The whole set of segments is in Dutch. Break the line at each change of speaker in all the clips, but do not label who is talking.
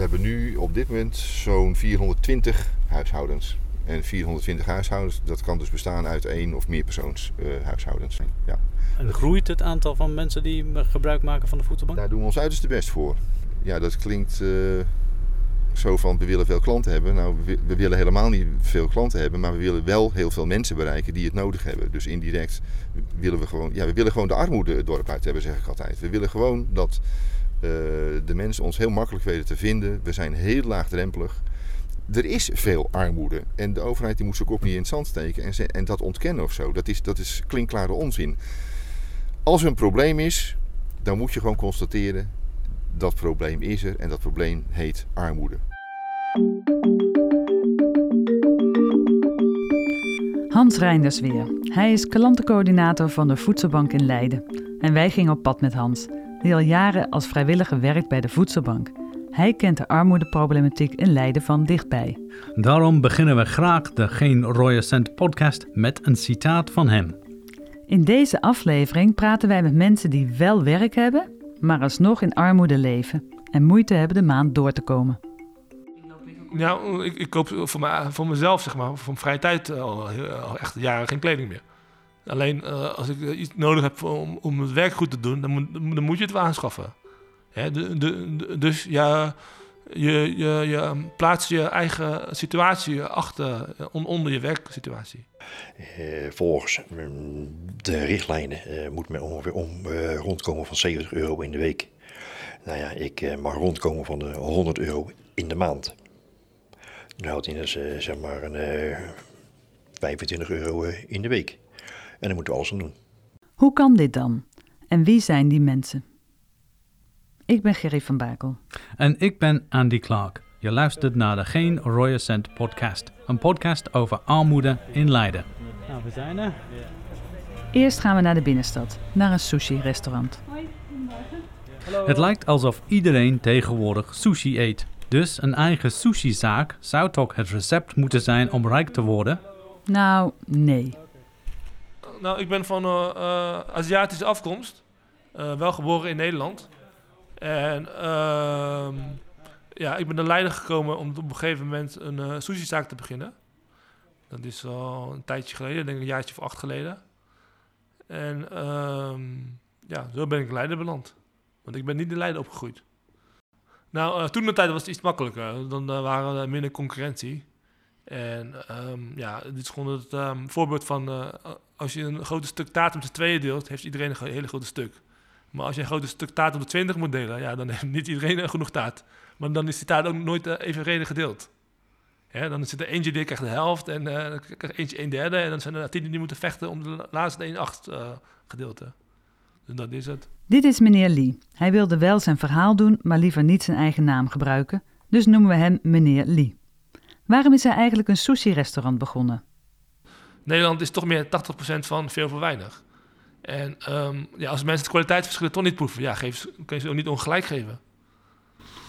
We hebben nu op dit moment zo'n 420 huishoudens. En 420 huishoudens, dat kan dus bestaan uit één of meer persoons uh, huishoudens. Ja.
En groeit het aantal van mensen die gebruik maken van de voedselbank?
Daar doen we ons uiterste best voor. Ja, dat klinkt uh, zo van we willen veel klanten hebben. Nou, we, we, willen helemaal niet veel klanten hebben, maar we willen wel heel veel mensen bereiken die het nodig hebben. Dus indirect willen we gewoon, ja, we willen gewoon de armoede het dorp uit hebben, zeg ik altijd. We willen gewoon dat uh, de mensen ons heel makkelijk weten te vinden. We zijn heel laagdrempelig. Er is veel armoede en de overheid die moet zijn kop niet in het zand steken en, en dat ontkennen of zo. Dat is, dat is klinkklare onzin. Als er een probleem is, dan moet je gewoon constateren dat probleem is er en dat probleem heet armoede.
Hans Reinders weer. Hij is klantencoördinator van de Voedselbank in Leiden. En wij gingen op pad met Hans, die al jaren als vrijwilliger werkt bij de Voedselbank. Hij kent de armoedeproblematiek in Leiden van dichtbij.
Daarom beginnen we graag de Geen Rode Cent podcast met een citaat van hem.
In deze aflevering praten wij met mensen die wel werk hebben, maar alsnog in armoede leven en moeite hebben de maand door te komen.
Nou, ik, ik koop voor, mij, voor mezelf, zeg maar, voor mijn vrije tijd al, al echt jaren geen kleding meer. Alleen uh, als ik iets nodig heb om, om het werk goed te doen, dan moet, dan moet je het wel aanschaffen. Hè, de, de, dus ja, je, je, je plaatst je eigen situatie achter, on, onder je werksituatie.
Volgens mm, de richtlijnen moet men ongeveer om, rondkomen van 70 euro in de week. Nou ja, ik mag rondkomen van de 100 euro in de maand. Dat houdt in dus, zeg maar een 25 euro in de week. En daar moeten we alles aan doen.
Hoe kan dit dan? En wie zijn die mensen? Ik ben Gerry van Bakel.
En ik ben Andy Clark. Je luistert naar de Geen Royal Cent podcast. Een podcast over armoede in Leiden. Nou, we zijn er.
Eerst gaan we naar de binnenstad, naar een sushi-restaurant.
Het lijkt alsof iedereen tegenwoordig sushi eet. Dus een eigen sushi-zaak zou toch het recept moeten zijn om rijk te worden?
Nou, nee.
Nou, ik ben van uh, uh, Aziatische afkomst. Uh, wel geboren in Nederland. En uh, ja, ik ben naar Leiden gekomen om op een gegeven moment een sushi-zaak te beginnen. Dat is al een tijdje geleden, denk ik een jaartje of acht geleden. En uh, ja, zo ben ik in Leiden beland. Want ik ben niet in Leiden opgegroeid. Nou, toen de tijd was het iets makkelijker. Dan waren er minder concurrentie. En um, ja, dit is gewoon het um, voorbeeld van... Uh, als je een groot stuk taart om z'n tweeën deelt... heeft iedereen een hele grote stuk. Maar als je een groot stuk taart op de 20 moet delen, ja, dan heeft niet iedereen genoeg taart. Maar dan is die taart ook nooit uh, evenredig gedeeld. Ja, dan zit er eentje die krijgt de helft en uh, eentje een derde. En dan zijn er tien die moeten vechten om de laatste 1 acht gedeelte. Dus dat is het.
Dit is meneer Lee. Hij wilde wel zijn verhaal doen, maar liever niet zijn eigen naam gebruiken. Dus noemen we hem meneer Lee. Waarom is hij eigenlijk een sushi-restaurant begonnen?
Nederland is toch meer 80% van veel voor weinig. En um, ja, als mensen het kwaliteitsverschillen toch niet proeven, ja, geef, kun je ze ook niet ongelijk geven.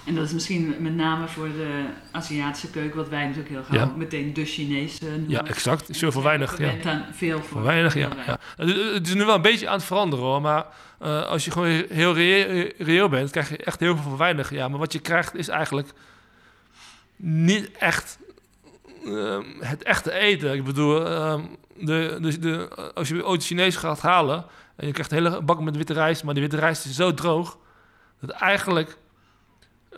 En dat is misschien met name voor de Aziatische keuken, wat wij natuurlijk heel graag ja. meteen de Chinese noemen.
Ja, exact. Is veel voor weinig. Ja.
veel voor,
voor weinig, ja. ja. Het is nu wel een beetje aan het veranderen hoor, maar uh, als je gewoon heel reëel, reëel bent, krijg je echt heel veel voor weinig. Ja, maar wat je krijgt is eigenlijk niet echt uh, het echte eten. Ik bedoel, uh, de, de, de, als je ooit Chinees gaat halen en je krijgt een hele bak met witte rijst, maar die witte rijst is zo droog dat eigenlijk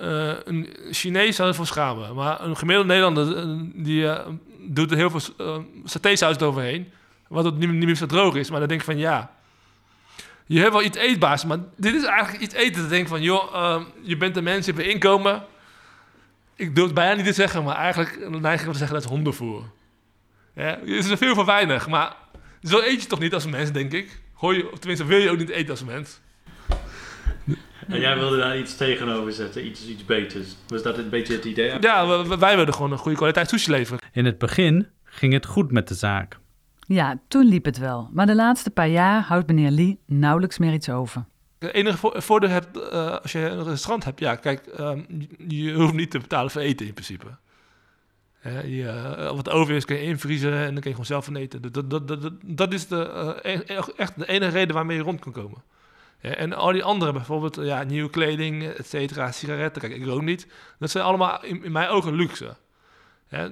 uh, een Chinees zou ervoor schamen. Maar een gemiddelde Nederlander die doet er heel veel satésaus eroverheen, wat het niet, niet meer zo droog is. Maar dan denk ik van ja, je hebt wel iets eetbaars, maar dit is eigenlijk iets eten. Dan denk van joh, je bent een mens, je hebt inkomen ik durf het bijna niet te zeggen, maar eigenlijk neig ik te zeggen dat is hondenvoer. Ja, het is er veel voor weinig, maar zo eet je toch niet als mens, denk ik. Hoor je, of tenminste, wil je ook niet eten als mens.
En jij wilde daar iets tegenover zetten, iets, iets beters. Was dat een beetje het idee?
Ja, wij wilden gewoon een goede kwaliteit sushi leveren.
In het begin ging het goed met de zaak.
Ja, toen liep het wel. Maar de laatste paar jaar houdt meneer Lee nauwelijks meer iets over.
Het enige voordeel hebt uh, als je een restaurant hebt, ja, kijk, um, je hoeft niet te betalen voor eten in principe. Ja, je, uh, wat over is, kun je invriezen en dan kun je gewoon zelf van eten. Dat, dat, dat, dat, is de, uh, echt de enige reden waarmee je rond kan komen. En al die andere, bijvoorbeeld ja, nieuwe kleding, et cetera, sigaretten. Kijk, ik rook niet. Dat zijn allemaal in, mijn ogen luxe.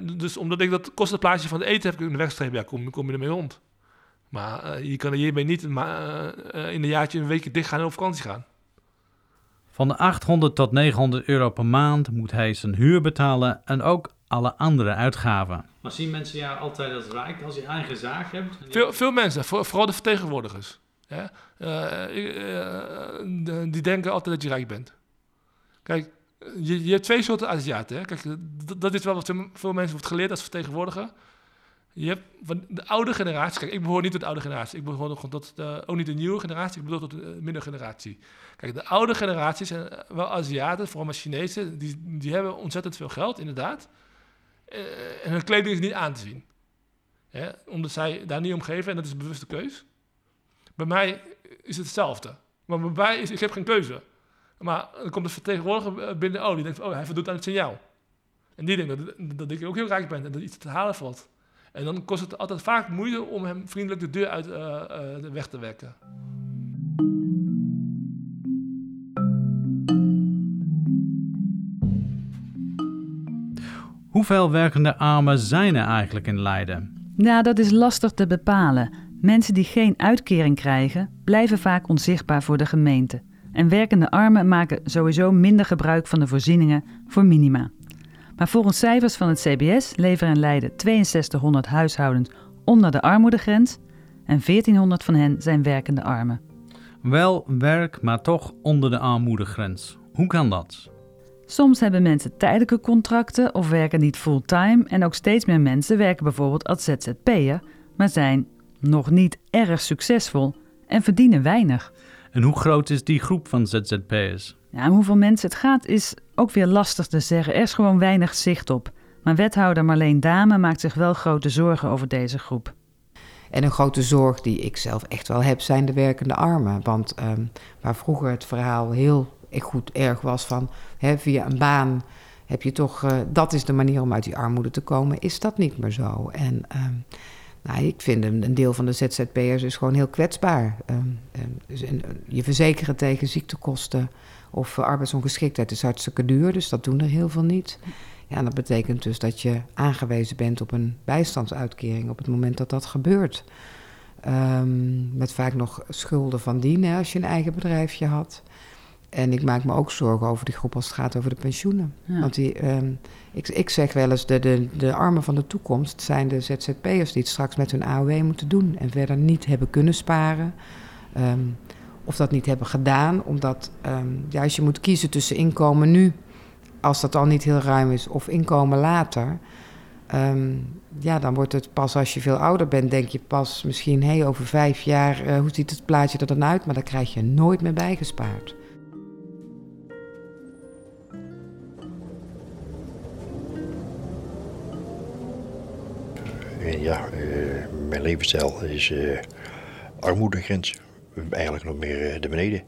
dus omdat ik dat kostenplaatje van de eten heb in de wegstreep, ja, kom, kom je ermee rond. Maar uh, je kan er hierbij niet uh, in een jaartje een weekje dicht gaan en op vakantie gaan.
Van de 800 tot 900 euro per maand moet hij zijn huur betalen en ook alle andere uitgaven.
Maar zien mensen jou altijd als rijk als je eigen zaak hebt?
Veel, veel mensen, vooral de vertegenwoordigers. Ja? die denken altijd dat je rijk bent. Kijk, je, je hebt twee soorten Aziaten. Hè? Kijk, dat is wel wat veel mensen wordt geleerd als vertegenwoordiger. Je hebt van de oude generatie, kijk, ik behoor niet tot de oude generatie, ik behoor nog tot de, ook niet de nieuwe generatie, ik bedoel tot de minder generatie. Kijk, de oude generatie zijn wel Aziaten, vooral maar Chinezen, die, die hebben ontzettend veel geld, inderdaad. Uh, en hun kleding is niet aan te zien. Omdat zij daar niet om geven en dat is een bewuste keus. Bij mij is het hetzelfde. Maar bij mij is, ik heb geen keuze. Maar dan komt de vertegenwoordiger binnen, oh, die denkt, oh, hij voldoet aan het signaal. En die denkt dat, dat ik ook heel rijk ben en dat iets te halen valt. En dan kost het altijd vaak moeite om hem vriendelijk de deur uit uh, uh, weg te wekken.
Hoeveel werkende armen zijn er eigenlijk in Leiden?
Nou, dat is lastig te bepalen. Mensen die geen uitkering krijgen, blijven vaak onzichtbaar voor de gemeente. En werkende armen maken sowieso minder gebruik van de voorzieningen voor minima. Maar volgens cijfers van het CBS leveren in Leiden 6200 huishoudens onder de armoedegrens en 1400 van hen zijn werkende armen.
Wel werk, maar toch onder de armoedegrens. Hoe kan dat?
Soms hebben mensen tijdelijke contracten of werken niet fulltime en ook steeds meer mensen werken bijvoorbeeld als ZZP'er, maar zijn nog niet erg succesvol en verdienen weinig.
En hoe groot is die groep van ZZP'ers?
Ja, hoeveel mensen het gaat is ook weer lastig te zeggen. Er is gewoon weinig zicht op. Maar wethouder Marleen Dame maakt zich wel grote zorgen over deze groep.
En een grote zorg die ik zelf echt wel heb, zijn de werkende armen. Want um, waar vroeger het verhaal heel goed erg was van via een baan heb je toch, uh, dat is de manier om uit die armoede te komen, is dat niet meer zo. En um, nou, ik vind een, deel van de ZZP'ers is gewoon heel kwetsbaar. Um, dus en, je verzekeren tegen ziektekosten of uh, arbeidsongeschiktheid is hartstikke duur, dus dat doen er heel veel niet. Ja, dat betekent dus dat je aangewezen bent op een bijstandsuitkering op het moment dat dat gebeurt. Um, met vaak nog schulden van dien als je een eigen bedrijfje had. En ik maak me ook zorgen over die groep als het gaat over de pensioenen. Want die, um, ik, ik zeg wel eens, de, de, de armen van de toekomst zijn de ZZP'ers die het straks met hun AOW moeten doen. En verder niet hebben kunnen sparen. Um, of dat niet hebben gedaan. Omdat um, ja, als je moet kiezen tussen inkomen nu, als dat al niet heel ruim is, of inkomen later. Um, ja, dan wordt het pas als je veel ouder bent, denk je pas misschien, hey, over vijf jaar, uh, hoe ziet het plaatje er dan uit? Maar daar krijg je nooit meer bijgespaard.
Ja, uh, mijn levensstijl is uh, armoedegrens eigenlijk nog meer uh, de beneden.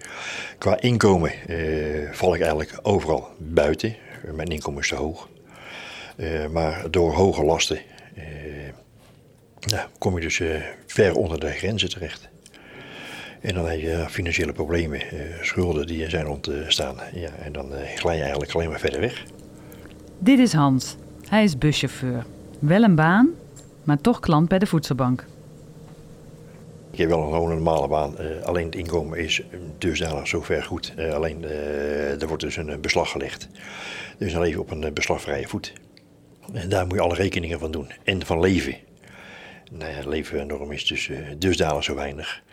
Qua inkomen val ik eigenlijk overal buiten. Mijn inkomen is te hoog. maar door hoge lasten kom je dus ver onder de grenzen terecht. En dan heb je financiële problemen, schulden die zijn ontstaan. Ja, en dan glij je eigenlijk alleen maar verder weg.
Dit is Hans. Hij is buschauffeur. Wel een baan, maar toch klant bij de voedselbank.
Ik heb wel een normale baan. Uh, alleen het inkomen is dusdanig zover goed. Uh, alleen uh, er wordt dus een beslag gelegd. Dus dan leven op een beslagvrije voet. En daar moet je alle rekeningen van doen. En van leven. Nou ja, levennorm is dus dusdanig zo weinig.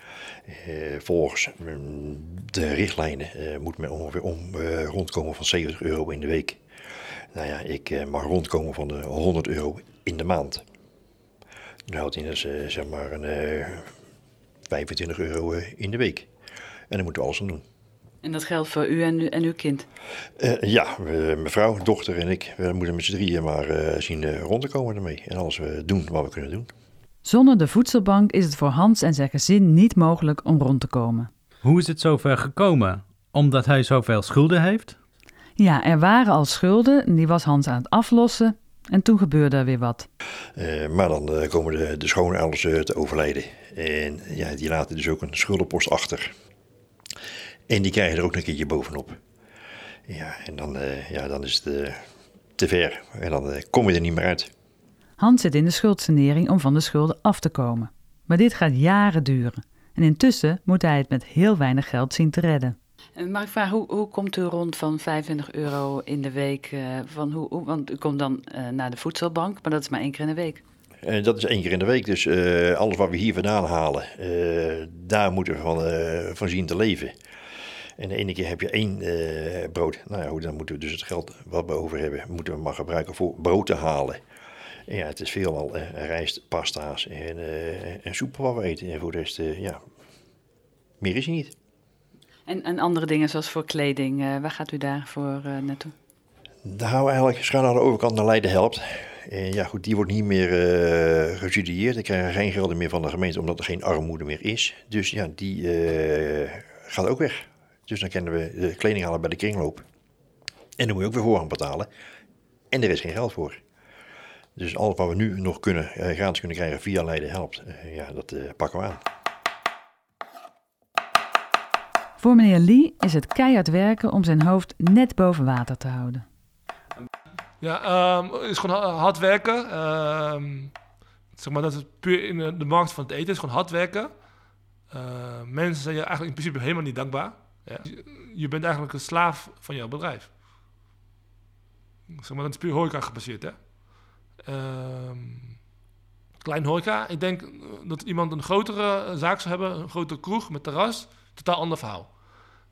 volgens mm, de richtlijnen moet men ongeveer om, rondkomen van 70 euro in de week. Nou ja, ik mag rondkomen van de 100 euro in de maand. Dan houdt in dus, zeg maar een 25 euro eh, in de week. En daar moeten we alles aan doen.
En dat geldt voor u en, en uw kind?
Uh, ja, mevrouw, dochter en ik, we moeten met z'n drieën maar uh, zien uh, rond te komen ermee. En alles doen wat we kunnen doen.
Zonder de voedselbank is het voor Hans en zijn gezin niet mogelijk om rond te komen.
Hoe is het zover gekomen? Omdat hij zoveel schulden heeft?
Ja, er waren al schulden, die was Hans aan het aflossen. En toen gebeurde er weer wat.
maar dan komen de, de schoonouders te overlijden. En ja, die laten dus ook een schuldenpost achter. En die krijgen er ook een keertje bovenop. Ja, en dan, ja, dan is het te ver. En dan kom je er niet meer uit.
Hans zit in de schuldsanering om van de schulden af te komen. Maar dit gaat jaren duren. En intussen moet hij het met heel weinig geld zien te redden.
Mag ik hoe, hoe komt u rond van 25 euro in de week? van hoe, want u komt dan naar de voedselbank, maar dat is maar één keer in de week.
Dat is één keer in de week. Dus alles wat we hier vandaan halen, daar moeten we van, van zien te leven. En de ene keer heb je één brood. Nou ja, goed, dan moeten we dus het geld wat we over hebben, moeten we maar gebruiken voor brood te halen. En ja, het is veelal rijst, pasta's en, en soep wat we eten. En voor de rest, ja, meer is er niet.
En, en andere dingen zoals voor kleding, waar gaat u daarvoor naartoe?
Daar houden we eigenlijk schuin aan de overkant naar Leiden helpt. En ja, goed, die wordt niet meer uh, gesubsidieerd. Die krijgen geen gelden meer van de gemeente omdat er geen armoede meer is. Dus ja, die uh, gaat ook weg. Dus dan kunnen we de kleding halen bij de kringloop. En dan moet je ook weer voorrang betalen. En er is geen geld voor. Dus alles wat we nu nog kunnen, uh, gratis kunnen krijgen via Leiden Helpt, ja, dat pakken we aan.
Voor meneer Lee is het keihard werken om zijn hoofd net boven water te houden.
Ja, het is gewoon hard werken. Um, zeg maar, dat is puur in de markt van het eten. Is gewoon hard werken. Uh, mensen zijn je eigenlijk in principe helemaal niet dankbaar. Ja. Je bent eigenlijk een slaaf van jouw bedrijf. Zeg maar, dat is puur horeca gebaseerd, hè. Klein horeca. Ik denk dat iemand een grotere zaak zou hebben, een grotere kroeg met terras. Totaal ander verhaal.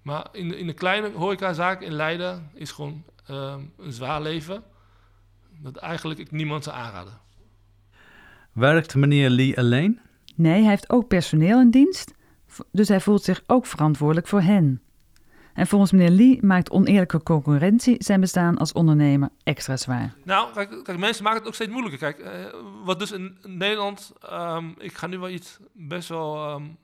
Maar in, in de kleine horecazaak in Leiden is gewoon um, een zwaar leven dat eigenlijk ik niemand zou aanraden.
Werkt meneer Lee alleen?
Nee, hij heeft ook personeel in dienst, dus hij voelt zich ook verantwoordelijk voor hen. En volgens meneer Lee maakt oneerlijke concurrentie zijn bestaan als ondernemer extra zwaar.
Nou, kijk, kijk mensen maken het ook steeds moeilijker. Kijk, uh, wat dus in Nederland, um, ik ga nu wel iets best wel um,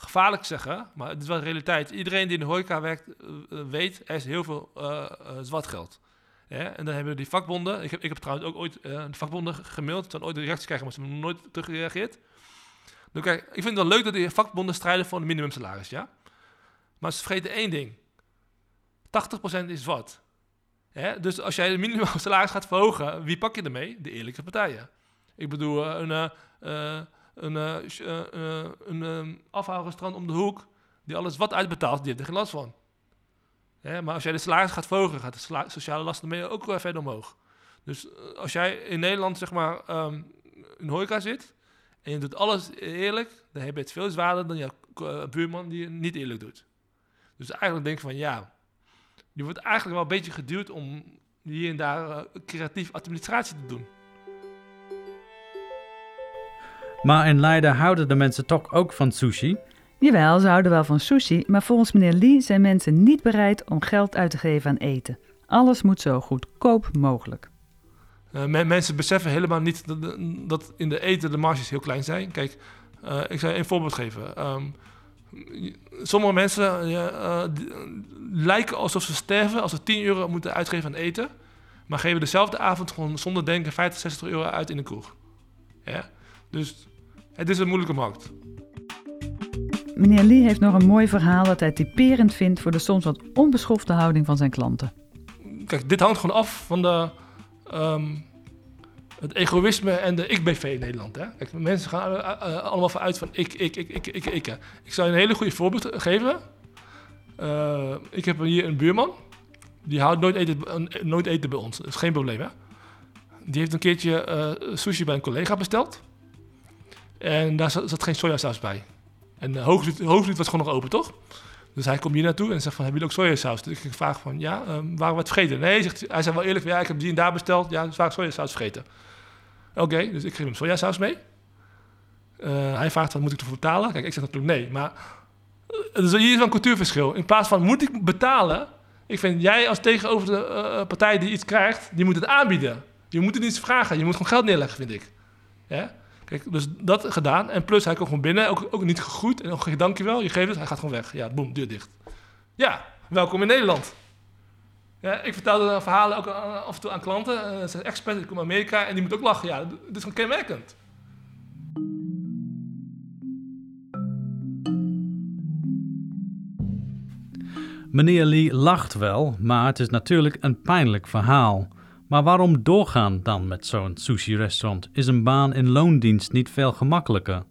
gevaarlijk zeggen, maar het is wel realiteit. Iedereen die in de horeca werkt, uh, weet, er is heel veel uh, zwart geld. En dan hebben we die vakbonden. Ik heb, ik heb trouwens ook ooit uh, de vakbonden gemaild. Ooit de reacties krijgen, maar ze hebben nooit teruggereageerd. Dus kijk, ik vind het wel leuk dat die vakbonden strijden voor een minimumsalaris, ja. Maar ze vergeten één ding. 80% is zwart. Dus als jij de minimumsalaris gaat verhogen, wie pak je ermee? De eerlijke partijen. Ik bedoel, een, een, een, een afhaalrestaurant om de hoek... die alles wat uitbetaalt, die heeft er geen last van maar als jij de salaris gaat verhogen, gaat de sociale lasten ermee ook uh, verder omhoog. Dus uh, als jij in Nederland zeg maar um, in horeca zit en je doet alles eerlijk, dan heb je het veel zwaarder dan je uh, buurman die het niet eerlijk doet. Dus eigenlijk denk ik van ja, je wordt eigenlijk wel een beetje geduwd om hier en daar creatief administratie te doen.
Maar in Leiden houden de mensen toch ook van sushi?
Jawel, ze houden wel van sushi, maar volgens meneer Lee zijn mensen niet bereid om geld uit te geven aan eten. Alles moet zo goedkoop mogelijk.
Uh, mensen beseffen helemaal niet dat, dat, in de eten de marges heel klein zijn. Kijk, uh, ik zal een voorbeeld geven. Um, sommige mensen uh, lijken alsof ze sterven als ze 10 euro moeten uitgeven aan eten. Maar geven dezelfde avond gewoon zonder denken 50, 60 euro uit in de kroeg. Ja? Dus het is een moeilijke markt.
Meneer Lee heeft nog een mooi verhaal dat hij typerend vindt voor de soms wat onbeschofte houding van zijn klanten.
Kijk, dit hangt gewoon af van de, um, het egoïsme en de ik-BV in Nederland. Hè? Kijk, mensen gaan uh, uh, allemaal vanuit van ik, ik, ik, ik, ik, ik. Ik zal je een hele goede voorbeeld geven. Uh, ik heb hier een buurman. Die houdt nooit eten, nooit eten bij ons. Dat is geen probleem, hè? Die heeft een keertje sushi bij een collega besteld. En daar zat, geen sojasaus bij. En de hoofdlied was gewoon nog open, toch? Dus hij komt hier naartoe en zegt van, hebben jullie ook sojasaus? Dus ik vraag van, ja, um, waren we het vergeten? Nee, zegt, hij zei wel eerlijk, ja, ik heb die en daar besteld. Ja, dus waren sojasaus vergeten. Oké, dus ik geef hem sojasaus mee. Uh, hij vraagt, wat moet ik ervoor betalen? Kijk, ik zeg natuurlijk nee, maar... Uh, dus hier is wel een cultuurverschil. In plaats van, moet ik betalen? Ik vind, jij als tegenover de uh, partij die iets krijgt, die moet het aanbieden. Je moet het niet vragen, je moet gewoon geld neerleggen, vind ik. Ja? Dus dat gedaan. En plus, hij komt gewoon binnen, ook, ook niet gegroet. En ook dankjewel, je geeft het, hij gaat gewoon weg. Ja, boem, deur dicht. Ja, welkom in Nederland. Ja, ik vertelde verhalen ook af en toe aan klanten. Uh, ze zijn expert, ik kom uit Amerika en die moet ook lachen. Ja, dit is gewoon kenmerkend.
Meneer Lee lacht wel, maar het is natuurlijk een pijnlijk verhaal. Maar waarom doorgaan dan met zo'n sushi-restaurant? Is een baan in loondienst niet veel gemakkelijker?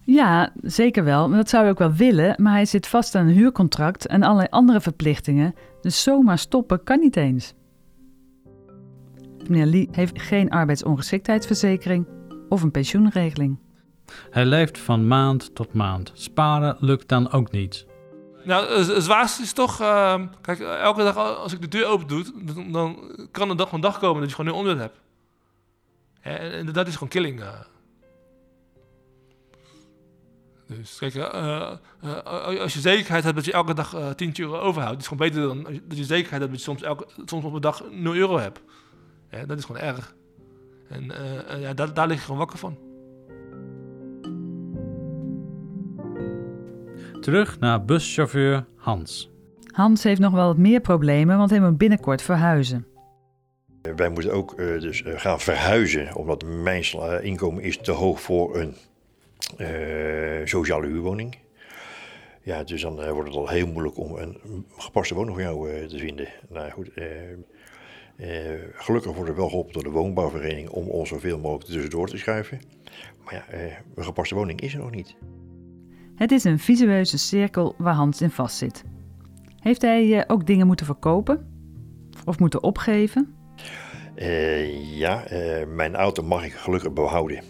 Ja, zeker wel. Dat zou hij ook wel willen, maar hij zit vast aan een huurcontract en allerlei andere verplichtingen. Dus zomaar stoppen kan niet eens. Meneer Lee heeft geen arbeidsongeschiktheidsverzekering of een pensioenregeling.
Hij leeft van maand tot maand. Sparen lukt dan ook niet.
Nou, het zwaarste is toch... Uh, kijk, elke dag als ik de deur open doe... dan, dan kan er dag van dag komen dat je gewoon een omzet hebt. En, en, dat is gewoon killing. Uh. Dus kijk, uh, als je zekerheid hebt dat je elke dag uh, 10 euro overhoudt... is gewoon beter dan dat je zekerheid hebt dat je soms, elke, soms op een dag 0 euro hebt. Dat is gewoon erg. En ja, daar, daar lig je gewoon wakker van.
Terug naar buschauffeur Hans.
Hans heeft nog wel wat meer problemen, want hij moet binnenkort verhuizen.
Wij moeten ook uh, dus uh, gaan verhuizen, omdat mijn inkomen is te hoog voor een uh, sociale huurwoning. Ja, dus dan wordt het al heel moeilijk om een gepaste woning voor jou te vinden. Nou goed, gelukkig wordt er wel geholpen door de woonbouwvereniging om ons zoveel mogelijk tussendoor te schuiven. Maar ja, een gepaste woning is er nog niet.
Het is een visueuze cirkel waar Hans in vastzit. Heeft hij uh, ook dingen moeten verkopen? Of moeten opgeven?
Uh, ja, uh, mijn auto mag ik gelukkig behouden.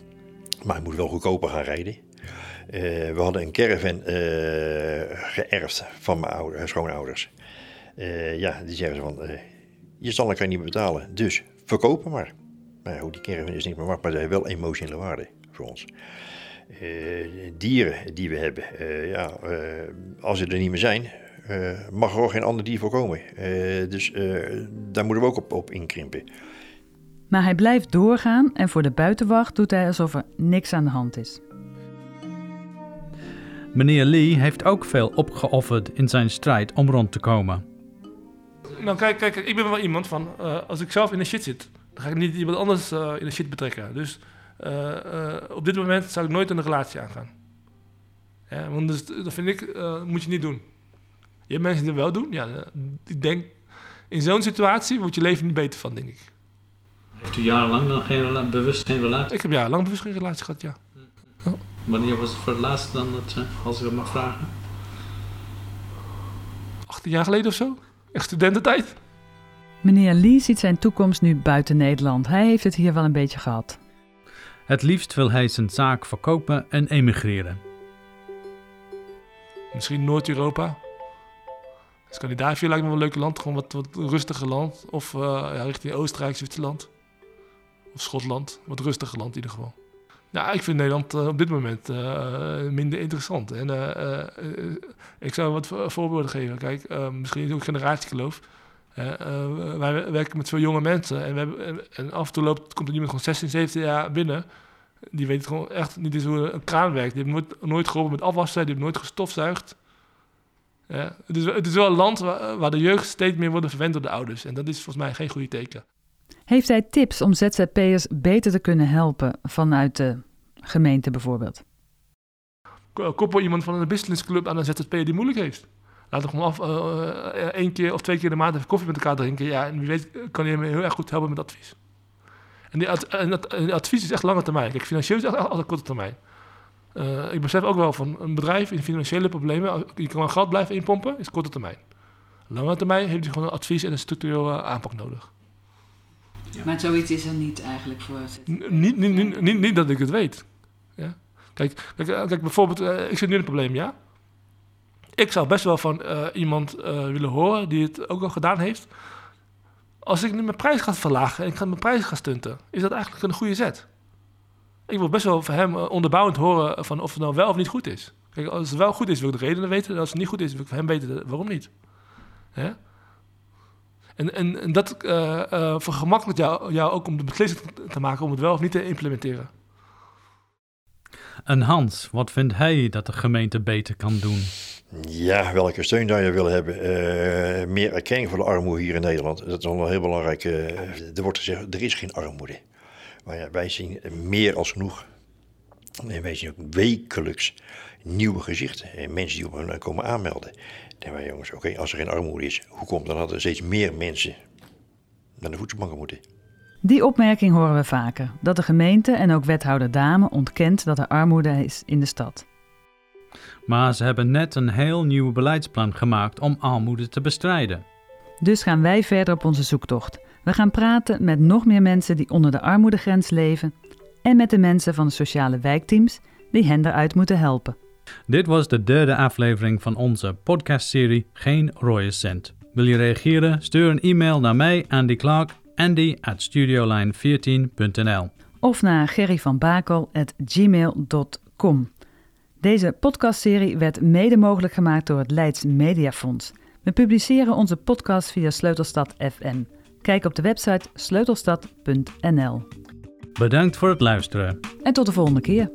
Maar ik moet wel goedkoper gaan rijden. we hadden een caravan geërfd van mijn oude, schoonouders. ja, die zeggen van, je zal elkaar niet betalen, dus verkopen maar. Maar goed, die caravan is niet meer waard, maar ze wel emotionele waarde voor ons. Uh, dieren die we hebben, uh, ja, uh, als ze er niet meer zijn, mag er ook geen ander dier voorkomen. dus daar moeten we ook op, op inkrimpen.
Maar hij blijft doorgaan en voor de buitenwacht doet hij alsof er niks aan de hand is.
Meneer Lee heeft ook veel opgeofferd in zijn strijd om rond te komen.
Nou, kijk, kijk ik ben wel iemand van, als ik zelf in de shit zit, dan ga ik niet iemand anders in de shit betrekken. Dus uh, op dit moment zou ik nooit een relatie aangaan. Ja, want dus, dat vind ik, uh, moet je niet doen. Je hebt mensen die dat wel doen. Ja, ik denk, in zo'n situatie wordt je leven niet beter van, denk ik.
Heeft u jarenlang dan geen, bewust geen relatie?
Ik heb jarenlang bewust geen relatie gehad, ja.
ja. Wanneer was het voor het laatst dan, dat, als ik dat mag vragen?
18 jaar geleden of zo. Echt studententijd.
Meneer Lee ziet zijn toekomst nu buiten Nederland. Hij heeft het hier wel een beetje gehad.
Het liefst wil hij zijn zaak verkopen en emigreren.
Misschien Noord-Europa. Scandinavië lijkt me wel een leuk land, gewoon wat, wat rustiger land. Of uh, ja, richting Oostenrijk, Zwitserland. Of Schotland, wat rustiger land in ieder geval. Ja, ik vind Nederland uh, op dit moment uh, minder interessant. En ik zou wat voorbeelden geven. Kijk, misschien is het ook generatiegeloof. wij werken met veel jonge mensen en, we hebben, en, af en toe loopt, komt er iemand gewoon 16, 17 jaar binnen. Die weet gewoon echt niet eens hoe een kraan werkt. Die heeft nooit, nooit geholpen met afwassen, die heeft nooit gestofzuigd. Ja, het, is, het is wel een land waar, waar de jeugd steeds meer wordt verwend door de ouders. En dat is volgens mij geen goede teken.
Heeft hij tips om ZZP'ers beter te kunnen helpen vanuit de gemeente bijvoorbeeld?
Koppel iemand van een businessclub aan een ZZP'er die moeilijk heeft. Laat hem gewoon af, uh, één keer of twee keer de maand even koffie met elkaar drinken. Ja, en wie weet kan hij hem heel erg goed helpen met advies. En die, en dat, advies is echt lange termijn. Kijk, financieel is echt altijd korte termijn. Uh, ik besef ook wel van een bedrijf in financiële problemen, je kan wel geld blijven inpompen, is korte termijn. Lange termijn heeft hij gewoon een advies en een structureel aanpak nodig.
Ja. Maar zoiets is er niet eigenlijk voor.
Niet, niet, niet, niet, niet dat ik het weet. Ja? Kijk, kijk, kijk bijvoorbeeld, uh, ik zit nu in een probleem, ja. Ik zou best wel van uh, iemand willen horen die het ook al gedaan heeft. Als ik nu mijn prijs ga verlagen en ik ga mijn prijs gaan stunten, is dat eigenlijk een goede zet. Ik wil best wel van hem eh, onderbouwend horen van of het nou wel of niet goed is. Kijk, als het wel goed is, wil ik de redenen weten. En als het niet goed is, wil ik van hem weten waarom niet. En, en, dat uh, uh, vergemakkelijkt jou, jou ook om de beslissing te maken om het wel of niet te implementeren.
En Hans, wat vindt hij dat de gemeente beter kan doen?
Ja, welke steun zou je willen hebben? Uh, meer erkenning voor de armoede hier in Nederland. Dat is wel heel belangrijk. Uh, er wordt gezegd, er is geen armoede. Maar wij zien meer als genoeg. En wij zien ook wekelijks nieuwe gezichten. En mensen die op hun komen aanmelden. Dan wij jongens, oké, als er geen armoede is, hoe komt dan dat er steeds meer mensen naar de voedselbanken moeten?
Die opmerking horen we vaker: dat de gemeente en ook wethouder Dame ontkent dat er armoede is in de stad.
Maar ze hebben net een heel nieuw beleidsplan gemaakt om armoede te bestrijden.
Dus gaan wij verder op onze zoektocht. We gaan praten met nog meer mensen die onder de armoedegrens leven en met de mensen van de sociale wijkteams die hen eruit moeten helpen.
Dit was de derde aflevering van onze podcastserie Geen rode cent. Wil je reageren? Stuur een e-mail naar mij, Andy Clark, andy at studioline14.nl
Of naar gerryvanbakel.gmail.com Deze podcastserie werd mede mogelijk gemaakt door het Leids Mediafonds. We publiceren onze podcast via Sleutelstad FM. Kijk op de website sleutelstad.nl.
Bedankt voor het luisteren.
En tot de volgende keer.